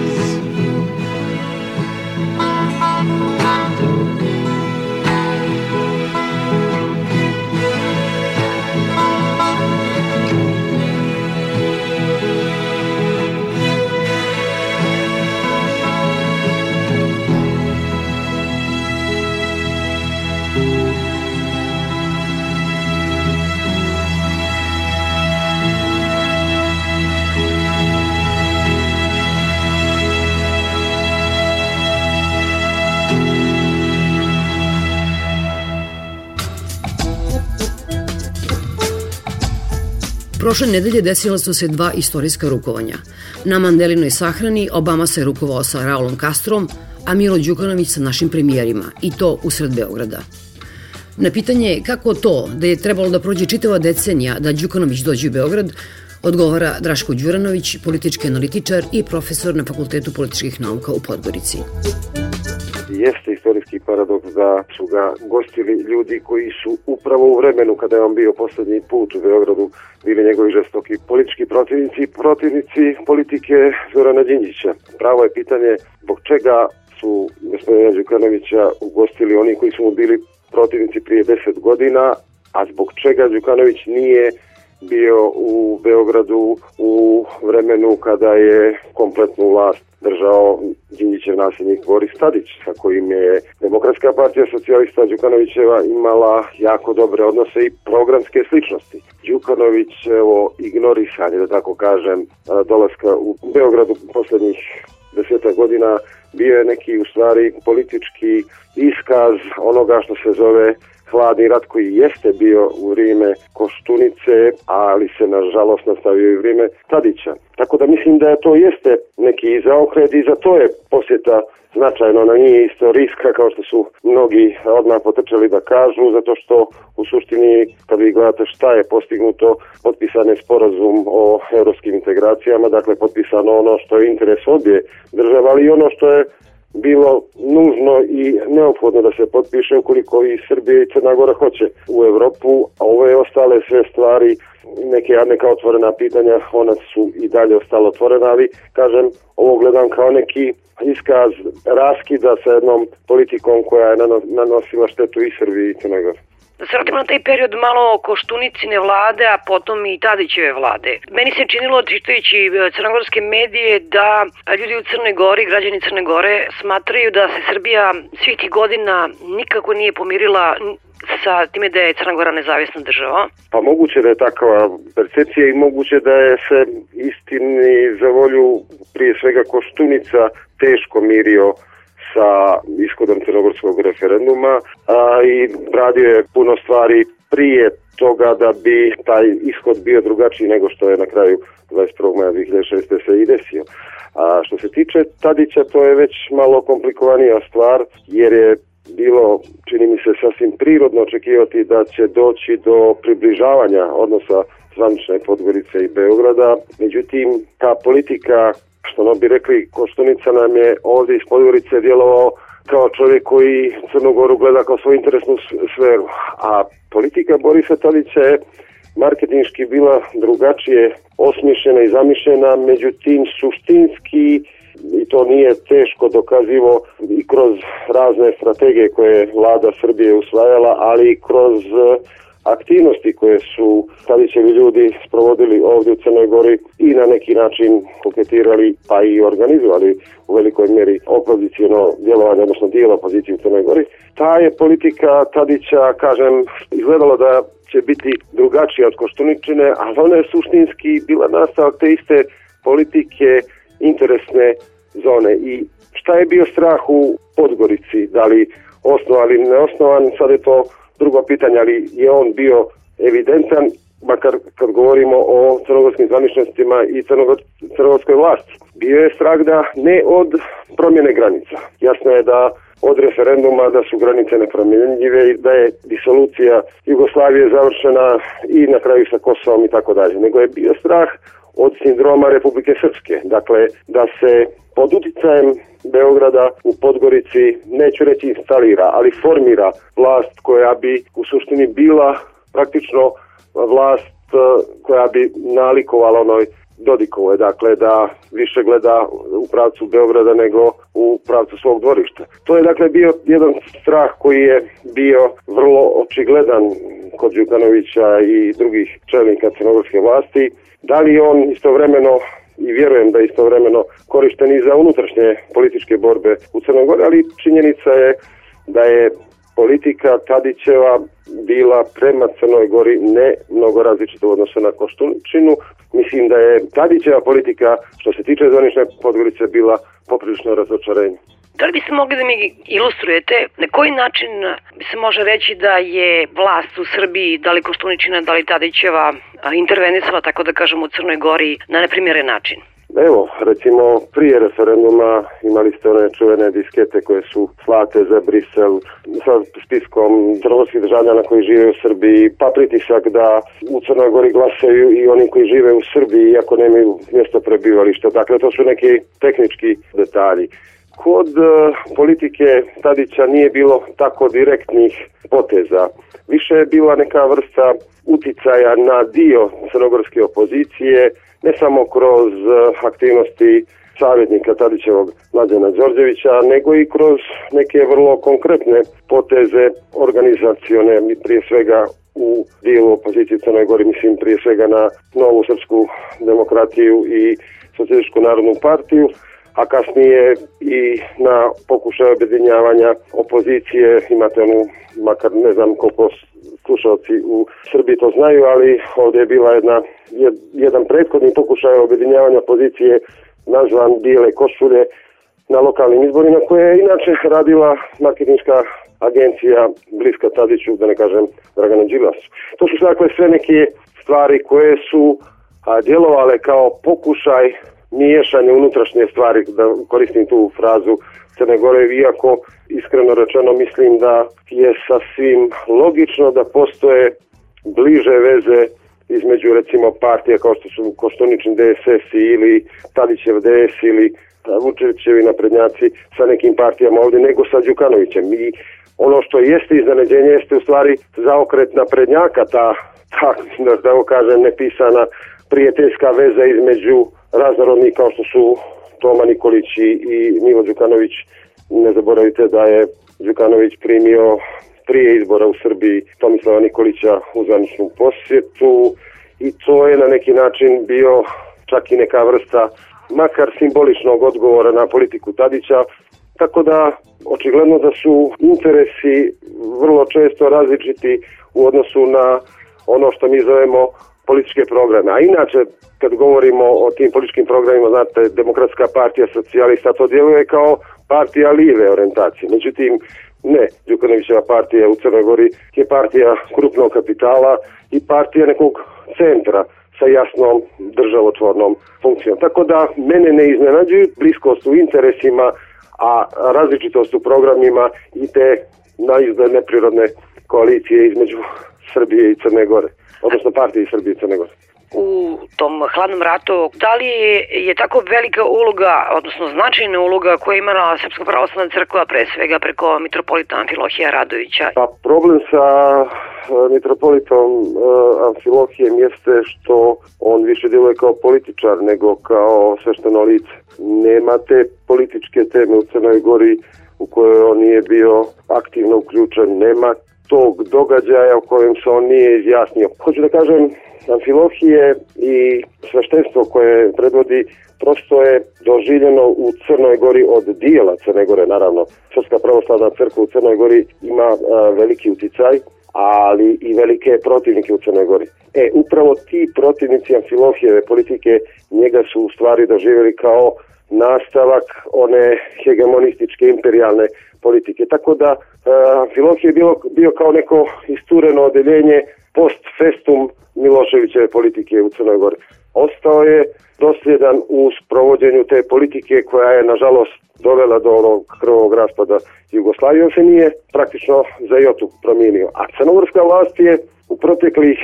Prošle nedelje desila su se dva istorijska rukovanja. Na Mandelinoj sahrani Obama se rukovao sa Raulom Castrom, a Milo Đukanović sa našim premijerima, i to usred Beograda. Na pitanje kako to da je trebalo da prođe čitava decenija da Đukanović dođe u Beograd, odgovara Draško Đuranović, politički analitičar i profesor na Fakultetu političkih nauka u Podgorici jeste istorijski paradoks da su ga gostili ljudi koji su upravo u vremenu kada je on bio poslednji put u Beogradu bili njegovi žestoki politički protivnici i protivnici politike Zorana Đinđića. Pravo je pitanje zbog čega su gospodina Đukanovića ugostili oni koji su mu bili protivnici prije 10 godina, a zbog čega Đukanović nije bio u Beogradu u vremenu kada je kompletnu vlast držao Đinjićev nasljednik Boris Tadić, sa kojim je Demokratska partija socijalista Đukanovićeva imala jako dobre odnose i programske sličnosti. Đukanović, evo, ignorisanje, da tako kažem, dolaska u Beogradu poslednjih deseta godina bio je neki u stvari politički iskaz onoga što se zove hladni rat koji jeste bio u vrijeme Koštunice, ali se nažalost nastavio i vrijeme Tadića. Tako da mislim da to jeste neki zaokret i za to je posjeta značajno, ona nije istorijska kao što su mnogi odmah potrčali da kažu, zato što u suštini kad vi gledate šta je postignuto, potpisan je sporazum o evropskim integracijama, dakle potpisano ono što je interes obje država, ali i ono što je bilo nužno i neophodno da se potpiše ukoliko i Srbije i Crna Gora hoće u Evropu, a ove ostale sve stvari neke neka otvorena pitanja, ona su i dalje ostalo otvorena, ali kažem, ovo gledam kao neki iskaz raskida sa jednom politikom koja je nanosila štetu i Srbiji i Crnoj Gori. Da se vratimo na taj period malo Koštunicine vlade, a potom i Tadićeve vlade. Meni se činilo, čitajući e, crnogorske medije, da ljudi u Crnoj Gori, građani Crne Gore, smatraju da se Srbija svih tih godina nikako nije pomirila sa time da je Crna Gora nezavisna država? Pa moguće da je takva percepcija i moguće da je se istini za volju prije svega Koštunica teško mirio sa ishodom crnogorskog referenduma a, i radio je puno stvari prije toga da bi taj ishod bio drugačiji nego što je na kraju 21. maja 2006. se i desio. A što se tiče Tadića, to je već malo komplikovanija stvar, jer je bilo, čini mi se, sasvim prirodno očekivati da će doći do približavanja odnosa zvanične Podgorice i Beograda. Međutim, ta politika što no bi rekli, Koštunica nam je ovde iz Podgorice djelovao kao čovjek koji Crnogoru gleda kao svoju interesnu sferu. A politika Borisa Tadića je marketinški bila drugačije osmišljena i zamišljena, međutim suštinski i to nije teško dokazivo i kroz razne strategije koje je vlada Srbije usvajala, ali i kroz aktivnosti koje su Tadićevi ljudi sprovodili ovdje u Crnoj Gori i na neki način koketirali pa i organizovali u velikoj mjeri opozicijono djelovanje, odnosno dijelo opozicije u Crnoj Gori. Ta je politika Tadića, kažem, izgledalo da će biti drugačija od Koštuničine, ali ona je suštinski bila nastavak te iste politike interesne zone. I šta je bio strah u Podgorici? Da li osnovan ili neosnovan? Sad je to drugo pitanje, ali je on bio evidentan, makar kad govorimo o crnogorskim zvaničnostima i crnogorskoj vlasti. Bio je strah da ne od promjene granica. Jasno je da od referenduma da su granice nepromjenjive i da je disolucija Jugoslavije završena i na kraju sa Kosovom i tako dalje. Nego je bio strah od sindroma Republike Srpske. Dakle, da se pod uticajem Beograda u Podgorici, neću reći instalira, ali formira vlast koja bi u suštini bila praktično vlast e, koja bi nalikovala onoj Dodikovoj, dakle da više gleda u pravcu Beograda nego u pravcu svog dvorišta. To je dakle bio jedan strah koji je bio vrlo očigledan kod Đukanovića i drugih čelnika crnogorske vlasti. Da li on istovremeno i vjerujem da istovremeno korišten i za unutrašnje političke borbe u Crnoj Gori, ali činjenica je da je politika Tadićeva bila prema Crnoj Gori ne mnogo različita u odnosu na Koštučinu. Mislim da je Tadićeva politika što se tiče zvanične Podgorice bila poprilično razočarenje. Da li biste mogli da mi ilustrujete na koji način bi se može reći da je vlast u Srbiji, da li Koštuničina, da li Tadićeva, intervenisala, tako da kažem, u Crnoj Gori na neprimjeren način? Evo, recimo, prije referenduma imali ste one čuvene diskete koje su slate za Brisel sa spiskom crnogorskih državljana koji žive u Srbiji, pa pritisak da u Crnoj Gori glasaju i oni koji žive u Srbiji iako nemaju mjesto prebivališta. Dakle, to su neki tehnički detalji. Kod uh, politike Tadića nije bilo tako direktnih poteza. Više je bila neka vrsta uticaja na dio crnogorske opozicije, ne samo kroz uh, aktivnosti savjetnika Tadićevog Mlađana Đorđevića, nego i kroz neke vrlo konkretne poteze organizacione, prije svega u dijelu opozicije Crnoj Gori, mislim prije svega na Novu Srpsku demokratiju i Socijalističku narodnu partiju, a kasnije i na pokušaj objedinjavanja opozicije, imate onu, makar ne znam koliko slušalci u Srbiji to znaju, ali ovdje je bila jedna, jedan prethodni pokušaj objedinjavanja opozicije nazvan Bijele košulje na lokalnim izborima koje je inače radila marketinška agencija bliska Tadiću, da ne kažem Dragana Đilasu. To su dakle sve neke stvari koje su a, djelovale kao pokušaj miješanje unutrašnje stvari, da koristim tu frazu Crne Gore, iako iskreno rečeno mislim da je sasvim logično da postoje bliže veze između recimo partija kao što su Koštunični DSS ili Tadićev DS ili Vučevićevi naprednjaci sa nekim partijama ovdje nego sa Đukanovićem. I ono što jeste iznenađenje jeste u stvari zaokret naprednjaka, ta, ta da, da kažem, nepisana prijateljska veza između raznorodni kao što su Toma Nikolić i Milo Đukanović. Ne zaboravite da je Đukanović primio prije izbora u Srbiji Tomislava Nikolića u zvaničnu posjetu i to je na neki način bio čak i neka vrsta makar simboličnog odgovora na politiku Tadića, tako da očigledno da su interesi vrlo često različiti u odnosu na ono što mi zovemo političke programe. A inače, kad govorimo o tim političkim programima, znate, Demokratska partija socijalista to djeluje kao partija live orientacije. Međutim, ne, Đukanovićeva partija u Crnoj Gori je partija krupnog kapitala i partija nekog centra sa jasnom državotvornom funkcijom. Tako da mene ne iznenađuju bliskost u interesima, a različitost u programima i te naizgled neprirodne koalicije između Srbije i Crne Gore odnosno partije Srbije i Crne Gore. u tom hladnom ratu, da li je tako velika uloga, odnosno značajna uloga koja je imala Srpska pravoslavna crkva pre svega preko mitropolita Amfilohija Radovića? Pa problem sa e, mitropolitom uh, Amfilohijem jeste što on više djeluje kao političar nego kao svešteno lice. Nema te političke teme u Crnoj Gori u kojoj on nije bio aktivno uključen, nema tog događaja o kojem se on nije izjasnio. Hoću da kažem, Amfilohije i sveštenstvo koje predvodi prosto je doživljeno u Crnoj Gori od dijela Crne Gore, naravno. Srpska pravoslavna crkva u Crnoj Gori ima a, veliki uticaj, ali i velike protivnike u Crnoj Gori. E, upravo ti protivnici Amfilohijeve politike njega su u stvari doživjeli kao nastavak one hegemonističke imperialne politike. Tako da Amfilohije je bilo, bio kao neko istureno odeljenje post festum Miloševićeve politike u Crnoj Gori. Ostao je dosljedan u sprovođenju te politike koja je nažalost dovela do onog krvog raspada Jugoslavije. On se nije praktično za Jotu promijenio. A crnogorska vlast je u proteklih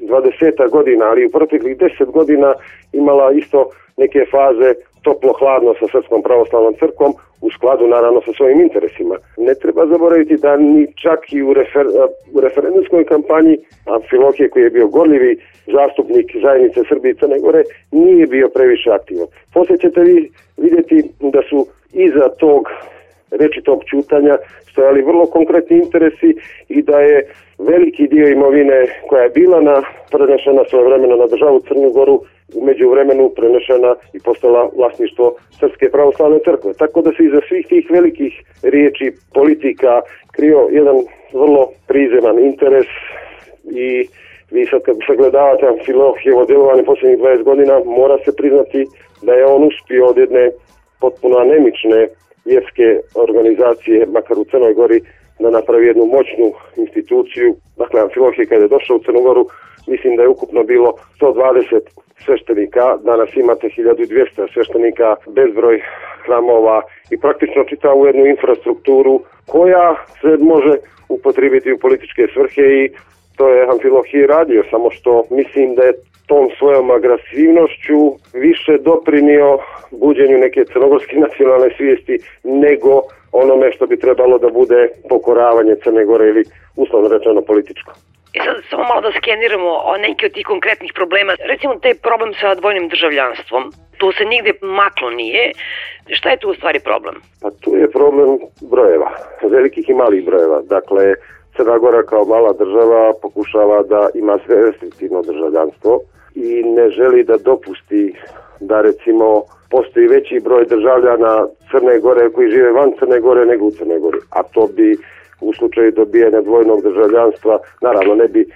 20 godina, ali u proteklih 10 godina imala isto neke faze toplo-hladno sa Srpskom pravoslavnom crkvom u skladu naravno sa svojim interesima. Ne treba zaboraviti da ni čak i u, refer, u referendumskoj kampanji Amfilohije koji je bio gorljivi zastupnik zajednice Srbije i Crne Gore nije bio previše aktivan. Poslije ćete vi vidjeti da su iza tog reči tog čutanja stojali vrlo konkretni interesi i da je veliki dio imovine koja je bila na prenešena svoje vremena na državu Crnu Goru umeđu vremenu prenešena i postala vlasništvo Srpske pravoslavne crkve. Tako da se iza svih tih velikih riječi politika krio jedan vrlo prizeman interes i vi sad kad sagledavate Amfilohijevo djelovanje posljednjih 20 godina, mora se priznati da je on uspio od jedne potpuno anemične vjerske organizacije, makar u Crnoj Gori, da napravi jednu moćnu instituciju. Dakle, Amfilohije kada je došao u Crnogoru, mislim da je ukupno bilo 120 sveštenika, danas imate 1200 sveštenika, bezbroj hramova i praktično čitavu jednu infrastrukturu koja se može upotrebiti u političke svrhe i to je Amfilohije radio, samo što mislim da je tom svojom agresivnošću više doprinio buđenju neke crnogorske nacionalne svijesti nego onome što bi trebalo da bude pokoravanje Crne Gore ili uslovno rečeno političko. I sad samo malo da skeniramo o neki od tih konkretnih problema. Recimo taj problem sa dvojnim državljanstvom. Tu se nigde maklo nije. Šta je tu u stvari problem? Pa tu je problem brojeva, velikih i malih brojeva. Dakle, Crna Gora kao mala država pokušava da ima sve restriktivno državljanstvo i ne želi da dopusti da recimo postoji veći broj državljana Crne Gore koji žive van Crne Gore nego u Crne Gori. A to bi u slučaju dobijanja dvojnog državljanstva, naravno ne bi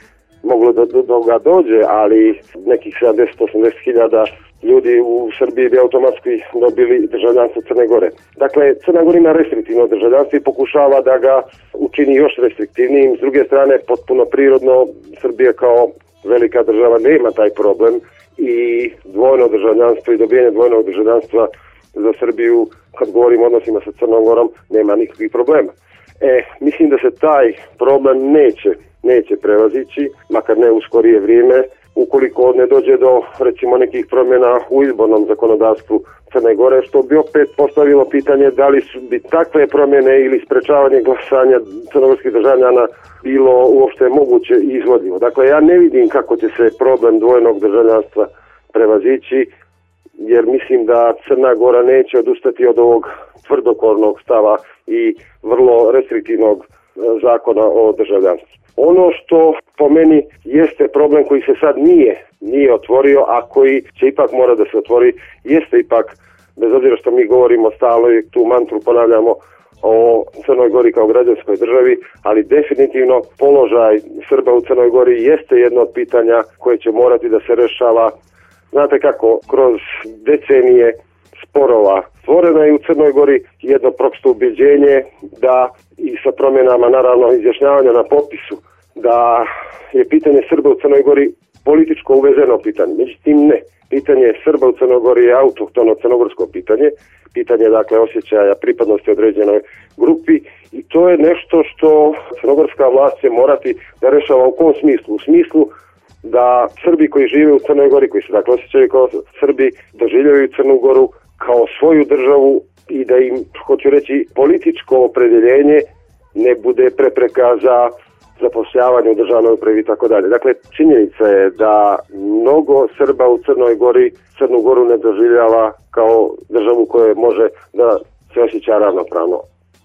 moglo da do toga dođe, ali nekih 70-80 hiljada ljudi u Srbiji bi automatski dobili državljanstvo Crne Gore. Dakle, Crna Gora ima restriktivno državljanstvo i pokušava da ga učini još restriktivnijim. S druge strane, potpuno prirodno, Srbija kao velika država nema taj problem i dvojno državljanstvo i dobijanje dvojnog državljanstva za Srbiju, kad govorim o odnosima sa Crnom Gorom, nema nikakvih problema. E, mislim da se taj problem neće, neće prevazići, makar ne u skorije vrijeme, ukoliko ne dođe do recimo nekih promjena u izbornom zakonodavstvu Crne Gore, što bi opet postavilo pitanje da li su bi takve promjene ili sprečavanje glasanja crnogorskih državljana bilo uopšte moguće i izvodljivo. Dakle, ja ne vidim kako će se problem dvojnog državljanstva prevazići, jer mislim da Crna Gora neće odustati od ovog tvrdokornog stava i vrlo restriktivnog e, zakona o državljanstvu. Ono što po meni jeste problem koji se sad nije nije otvorio, a koji će ipak mora da se otvori, jeste ipak, bez obzira što mi govorimo stalo i tu mantru ponavljamo o Crnoj Gori kao građanskoj državi, ali definitivno položaj Srba u Crnoj Gori jeste jedno od pitanja koje će morati da se rešava. Znate kako, kroz decenije sporova stvoreno je u Crnoj Gori jedno prosto ubeđenje da i sa promjenama naravno izjašnjavanja na popisu da je pitanje Srba u Crnoj Gori političko uvezeno pitanje. Međutim ne. Pitanje Srba u Crnoj Gori je autohtono crnogorsko pitanje, pitanje dakle osjećaja pripadnosti određenoj grupi i to je nešto što crnogorska vlast će morati da rešava u kom smislu? U smislu da Srbi koji žive u Crnoj Gori, koji se dakle osjećaju kao Srbi, doživljavaju Crnu Goru kao svoju državu i da im, hoću reći, političko opredeljenje ne bude prepreka za zapošljavanje u državnoj upravi i tako dalje. Dakle, činjenica je da mnogo Srba u Crnoj Gori Crnu Goru ne doživljava kao državu koja može da se osjeća ravnopravno.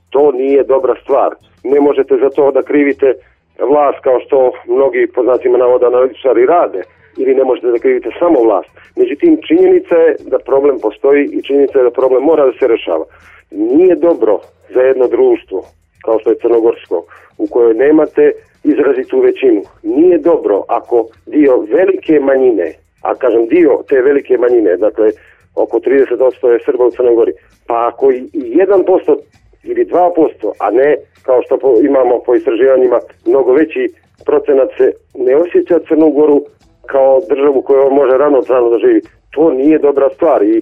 To nije dobra stvar. Ne možete za to da krivite vlast kao što mnogi po znacima navoda analitičari rade ili ne možete da krivite samo vlast. Međutim, činjenica je da problem postoji i činjenica je da problem mora da se rešava. Nije dobro za jedno društvo, kao što je Crnogorsko, u kojoj nemate izrazitu većinu. Nije dobro ako dio velike manjine, a kažem dio te velike manjine, dakle oko 30% je Srba u Crnoj Gori, pa ako i 1% ili 2%, a ne kao što imamo po istraživanjima mnogo veći procenat se ne osjeća Crnu Goru kao državu koja može rano trano da živi. To nije dobra stvar i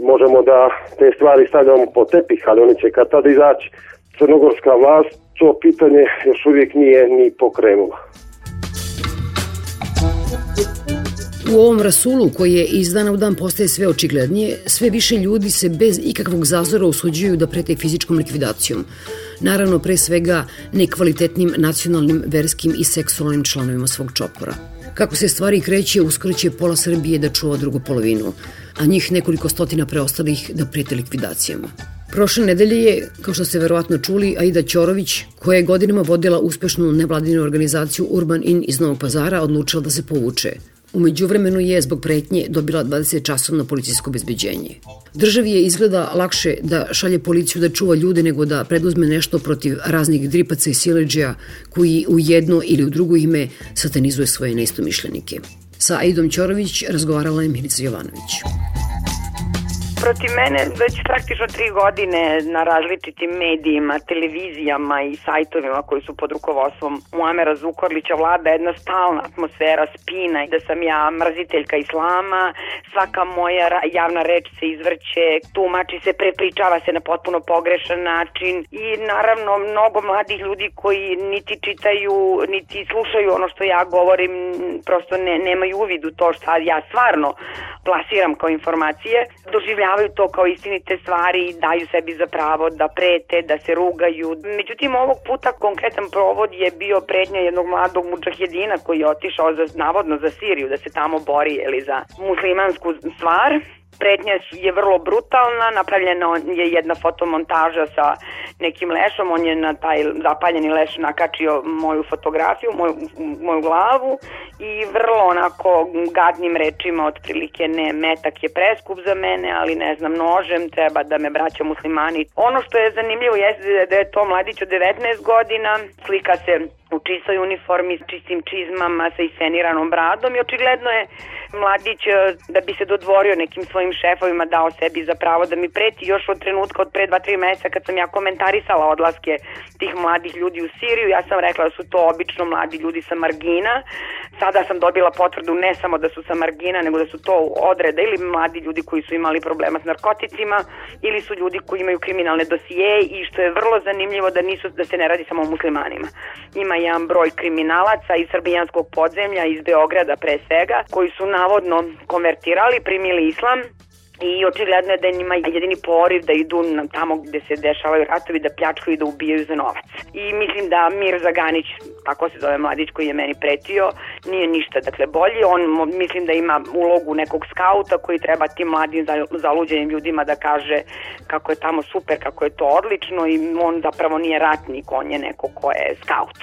možemo da te stvari stavljamo po tepih, ali oni će kad tada izaći. Crnogorska vlast to pitanje još uvijek nije ni pokrenula. U ovom rasulu koji je iz dana u dan postaje sve očiglednije, sve više ljudi se bez ikakvog zazora usuđuju da prete fizičkom likvidacijom. Naravno, pre svega, nekvalitetnim nacionalnim, verskim i seksualnim članovima svog čopora. Kako se stvari kreće, uskoro će pola Srbije da čuva drugu polovinu, a njih nekoliko stotina preostalih da prete likvidacijama. Prošle nedelje je, kao što ste verovatno čuli, Aida Ćorović, koja je godinama vodila uspešnu nevladinu organizaciju Urban In iz Novog pazara, odlučila da se povuče. Umeđu vremenu je zbog pretnje dobila 20 časovno policijsko bezbeđenje. Državi je izgleda lakše da šalje policiju da čuva ljude nego da preduzme nešto protiv raznih dripaca i sileđija koji u jedno ili u drugo ime satanizuje svoje neistomišljenike. Sa Aidom Ćorović razgovarala je Milica Jovanović protiv mene već praktično tri godine na različitim medijima, televizijama i sajtovima koji su pod rukovodstvom Muamera Zukorlića vlada jedna stalna atmosfera spina i da sam ja mraziteljka islama, svaka moja javna reč se izvrće, tumači se, prepričava se na potpuno pogrešan način i naravno mnogo mladih ljudi koji niti čitaju, niti slušaju ono što ja govorim, prosto ne, nemaju uvid u to šta ja stvarno plasiram kao informacije, doživljavaju doživljavaju to kao istinite stvari i daju sebi za pravo da prete, da se rugaju. Međutim, ovog puta konkretan provod je bio prednja jednog mladog mučahjedina koji je otišao za, navodno za Siriju, da se tamo bori ili za muslimansku stvar Pretnja je vrlo brutalna, napravljena je jedna fotomontaža sa nekim lešom, on je na taj zapaljeni leš nakačio moju fotografiju, moju, moju glavu i vrlo onako gadnim rečima otprilike ne, metak je preskup za mene, ali ne znam, nožem treba da me braća muslimani. Ono što je zanimljivo jeste da je to mladić od 19 godina, slika se u čistoj uniformi čistim čizmama sa isceniranom bradom i očigledno je mladić e, da bi se dodvorio nekim svojim šefovima dao sebi za pravo da mi preti još od trenutka od pre 2-3 meseca kad sam ja komentarisala odlaske tih mladih ljudi u Siriju. Ja sam rekla da su to obično mladi ljudi sa margina. Sada sam dobila potvrdu ne samo da su sa margina nego da su to odreda ili mladi ljudi koji su imali problema s narkoticima ili su ljudi koji imaju kriminalne dosije i što je vrlo zanimljivo da nisu da se ne radi samo o muslimanima. Ima jedan broj kriminalaca iz srbijanskog podzemlja iz Beograda pre svega koji su navodno konvertirali, primili islam i očigledno je da je njima jedini poriv da idu na tamo gde se dešavaju ratovi, da pljačkaju i da ubijaju za novac. I mislim da Mir Zaganić, tako se zove mladić koji je meni pretio, nije ništa dakle bolji. On mislim da ima ulogu nekog skauta koji treba tim mladim zaluđenim ljudima da kaže kako je tamo super, kako je to odlično i on zapravo nije ratnik, on je neko ko je skaut.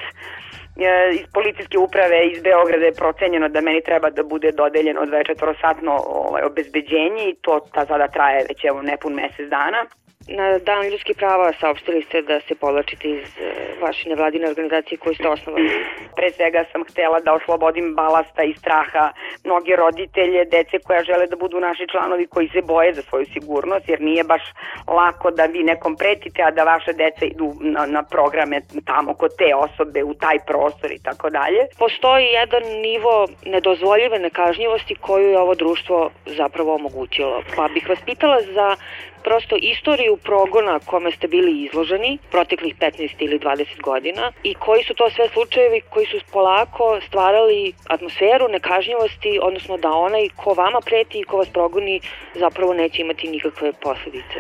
E, iz policijske uprave iz Beograda je procenjeno da meni treba da bude dodeljeno 24-satno ovaj, obezbeđenje i to ta sada traje već evo nepun mesec dana. Na Dan ljudskih prava saopštili ste da se povlačite iz e, vaše nevladine organizacije koju ste osnovali. Pre svega sam htela da oslobodim balasta i straha mnoge roditelje, dece koja žele da budu naši članovi koji se boje za svoju sigurnost, jer nije baš lako da vi nekom pretite, a da vaše deca idu na, na programe tamo kod te osobe, u taj prostor i tako dalje. Postoji jedan nivo nedozvoljive nekažnjivosti koju je ovo društvo zapravo omogućilo. Pa bih vas pitala za prosto istoriju progona kome ste bili izloženi proteklih 15 ili 20 godina i koji su to sve slučajevi koji su polako stvarali atmosferu nekažnjivosti, odnosno da onaj ko vama preti i ko vas progoni zapravo neće imati nikakve posledice.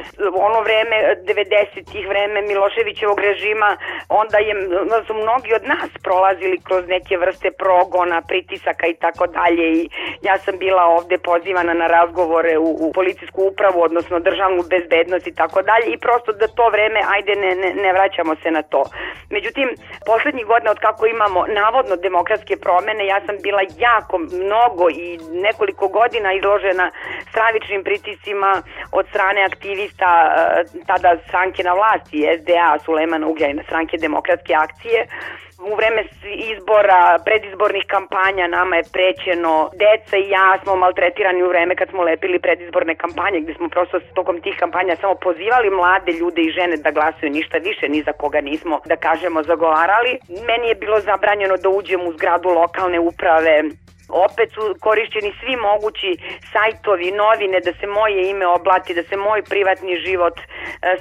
Ono vreme, 90-ih vreme Miloševićevog režima, onda je, su mnogi od nas prolazili kroz neke vrste progona, pritisaka i tako dalje i ja sam bila ovde pozivana na razgovore u, u policijsku upravu, odnosno državnu bezbednost i tako dalje i prosto da to vreme, ajde ne, ne, ne vraćamo se na to. Međutim, poslednjih godina od kako imamo navodno demokratske promene, ja sam bila jako mnogo i nekoliko godina izložena stravičnim pritiscima od strane aktivista eh, tada stranke na vlasti, SDA, Sulejmana Ugljajna, stranke demokratske akcije, u vreme izbora, predizbornih kampanja nama je prećeno, deca i ja smo maltretirani u vreme kad smo lepili predizborne kampanje, gde smo prosto tokom tih kampanja samo pozivali mlade ljude i žene da glasaju ništa više, ni za koga nismo, da kažemo, zagovarali. Meni je bilo zabranjeno da uđem u zgradu lokalne uprave, opet su korišćeni svi mogući sajtovi, novine, da se moje ime oblati, da se moj privatni život e,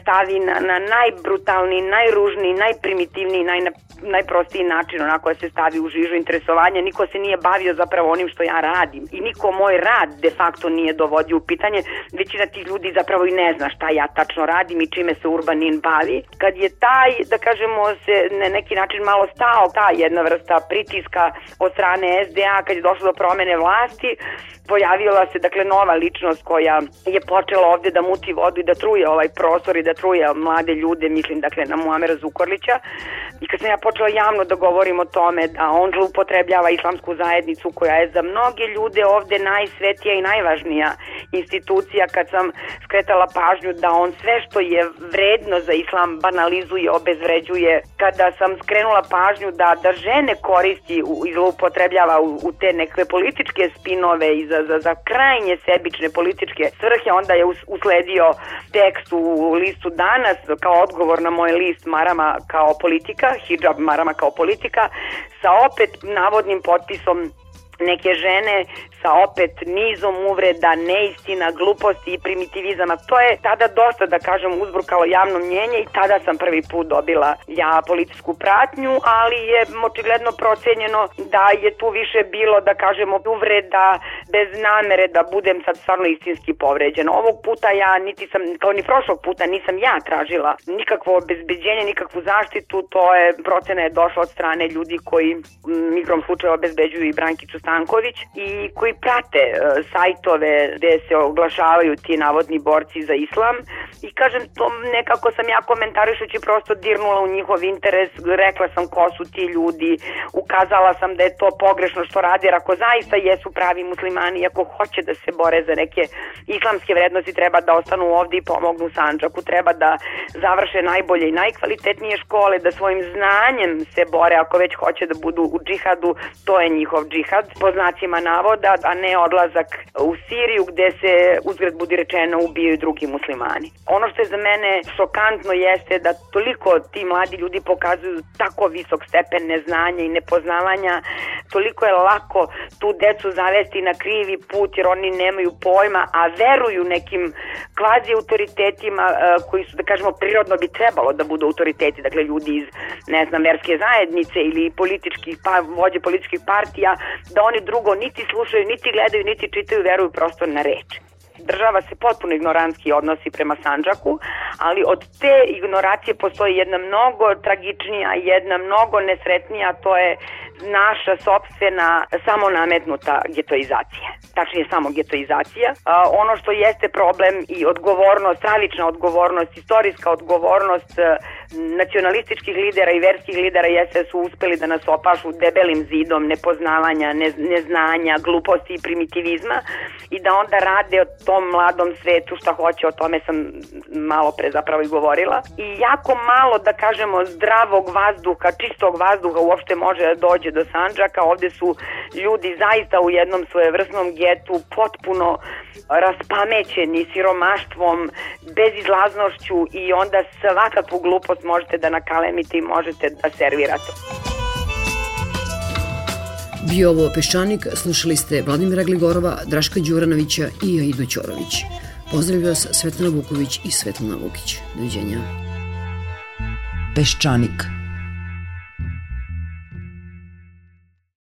stavi na, na najbrutalniji, najružniji, najprimitivniji, naj, najprostiji način, onako da se stavi u žižu interesovanja. Niko se nije bavio zapravo onim što ja radim i niko moj rad de facto nije dovodio u pitanje. Većina tih ljudi zapravo i ne zna šta ja tačno radim i čime se Urbanin bavi. Kad je taj, da kažemo, se na neki način malo stao ta jedna vrsta pritiska od strane SDA kad je došlo do promene vlasti, pojavila se dakle nova ličnost koja je počela ovde da muti vodu i da truje ovaj prostor i da truje mlade ljude, mislim dakle na Muamera Zukorlića. I kad sam ja počela javno da govorim o tome da on zloupotrebljava islamsku zajednicu koja je za mnoge ljude ovde najsvetija i najvažnija institucija, kad sam skretala pažnju da on sve što je vredno za islam banalizuje, obezvređuje, kada sam skrenula pažnju da, da žene koristi i zloupotrebljava u, u te neke političke spinove i za, za, za krajnje sebične političke svrhe, onda je usledio tekst u listu danas kao odgovor na moj list Marama kao politika, hijab Marama kao politika, sa opet navodnim potpisom neke žene sa opet nizom uvreda, neistina, gluposti i primitivizama. To je tada dosta, da kažem, uzbrukalo javno mnjenje i tada sam prvi put dobila ja policijsku pratnju, ali je očigledno procenjeno da je tu više bilo, da kažemo, uvreda bez namere da budem sad stvarno istinski povređen. Ovog puta ja niti sam, kao ni prošlog puta, nisam ja tražila nikakvo obezbeđenje, nikakvu zaštitu, to je procena je došla od strane ljudi koji mikrom slučaju obezbeđuju i Brankicu Stanković i koji koji prate uh, sajtove gde se oglašavaju ti navodni borci za islam. I kažem to nekako sam ja komentarišući prosto dirnula u njihov interes, rekla sam ko su ti ljudi, ukazala sam da je to pogrešno što radi, jer ako zaista jesu pravi muslimani, ako hoće da se bore za neke islamske vrednosti, treba da ostanu ovde i pomognu Sanđaku, treba da završe najbolje i najkvalitetnije škole, da svojim znanjem se bore, ako već hoće da budu u džihadu, to je njihov džihad, po znacima navoda, a ne odlazak u Siriju gde se uzgled budi rečeno ubijaju drugi muslimani. Ono što je za mene šokantno jeste da toliko ti mladi ljudi pokazuju tako visok stepen neznanja i nepoznavanja, toliko je lako tu decu zavesti na krivi put jer oni nemaju pojma, a veruju nekim kvazi autoritetima e, koji su, da kažemo, prirodno bi trebalo da budu autoriteti, dakle ljudi iz, ne znam, verske zajednice ili političkih, pa, vođe političkih partija, da oni drugo niti slušaju, niti gledaju, niti čitaju, veruju prosto na reč. Država se potpuno ignorantski odnosi prema Sanđaku, ali od te ignoracije postoji jedna mnogo tragičnija, jedna mnogo nesretnija, to je naša sobstvena samonametnuta getoizacija. Tačnije samo getoizacija. ono što jeste problem i odgovornost, stravična odgovornost, istorijska odgovornost nacionalističkih lidera i verskih lidera jeste su uspeli da nas opašu debelim zidom nepoznavanja, ne, neznanja, gluposti i primitivizma i da onda rade o tom mladom svetu šta hoće, o tome sam malo pre zapravo i govorila. I jako malo, da kažemo, zdravog vazduha, čistog vazduha uopšte može da dođe do Sanđaka. Ovde su ljudi zaista u jednom svojevrsnom getu potpuno raspamećeni siromaštvom, bezizlaznošću i onda svakakvu glupost možete da nakalemite i možete da servirate. Bio ovo Peščanik, slušali ste Vladimira Gligorova, Draška Đuranovića i Aidu Ćorović. Pozdravlja vas Svetlana Vuković i Svetlana Vukić. Doviđenja. Peščanik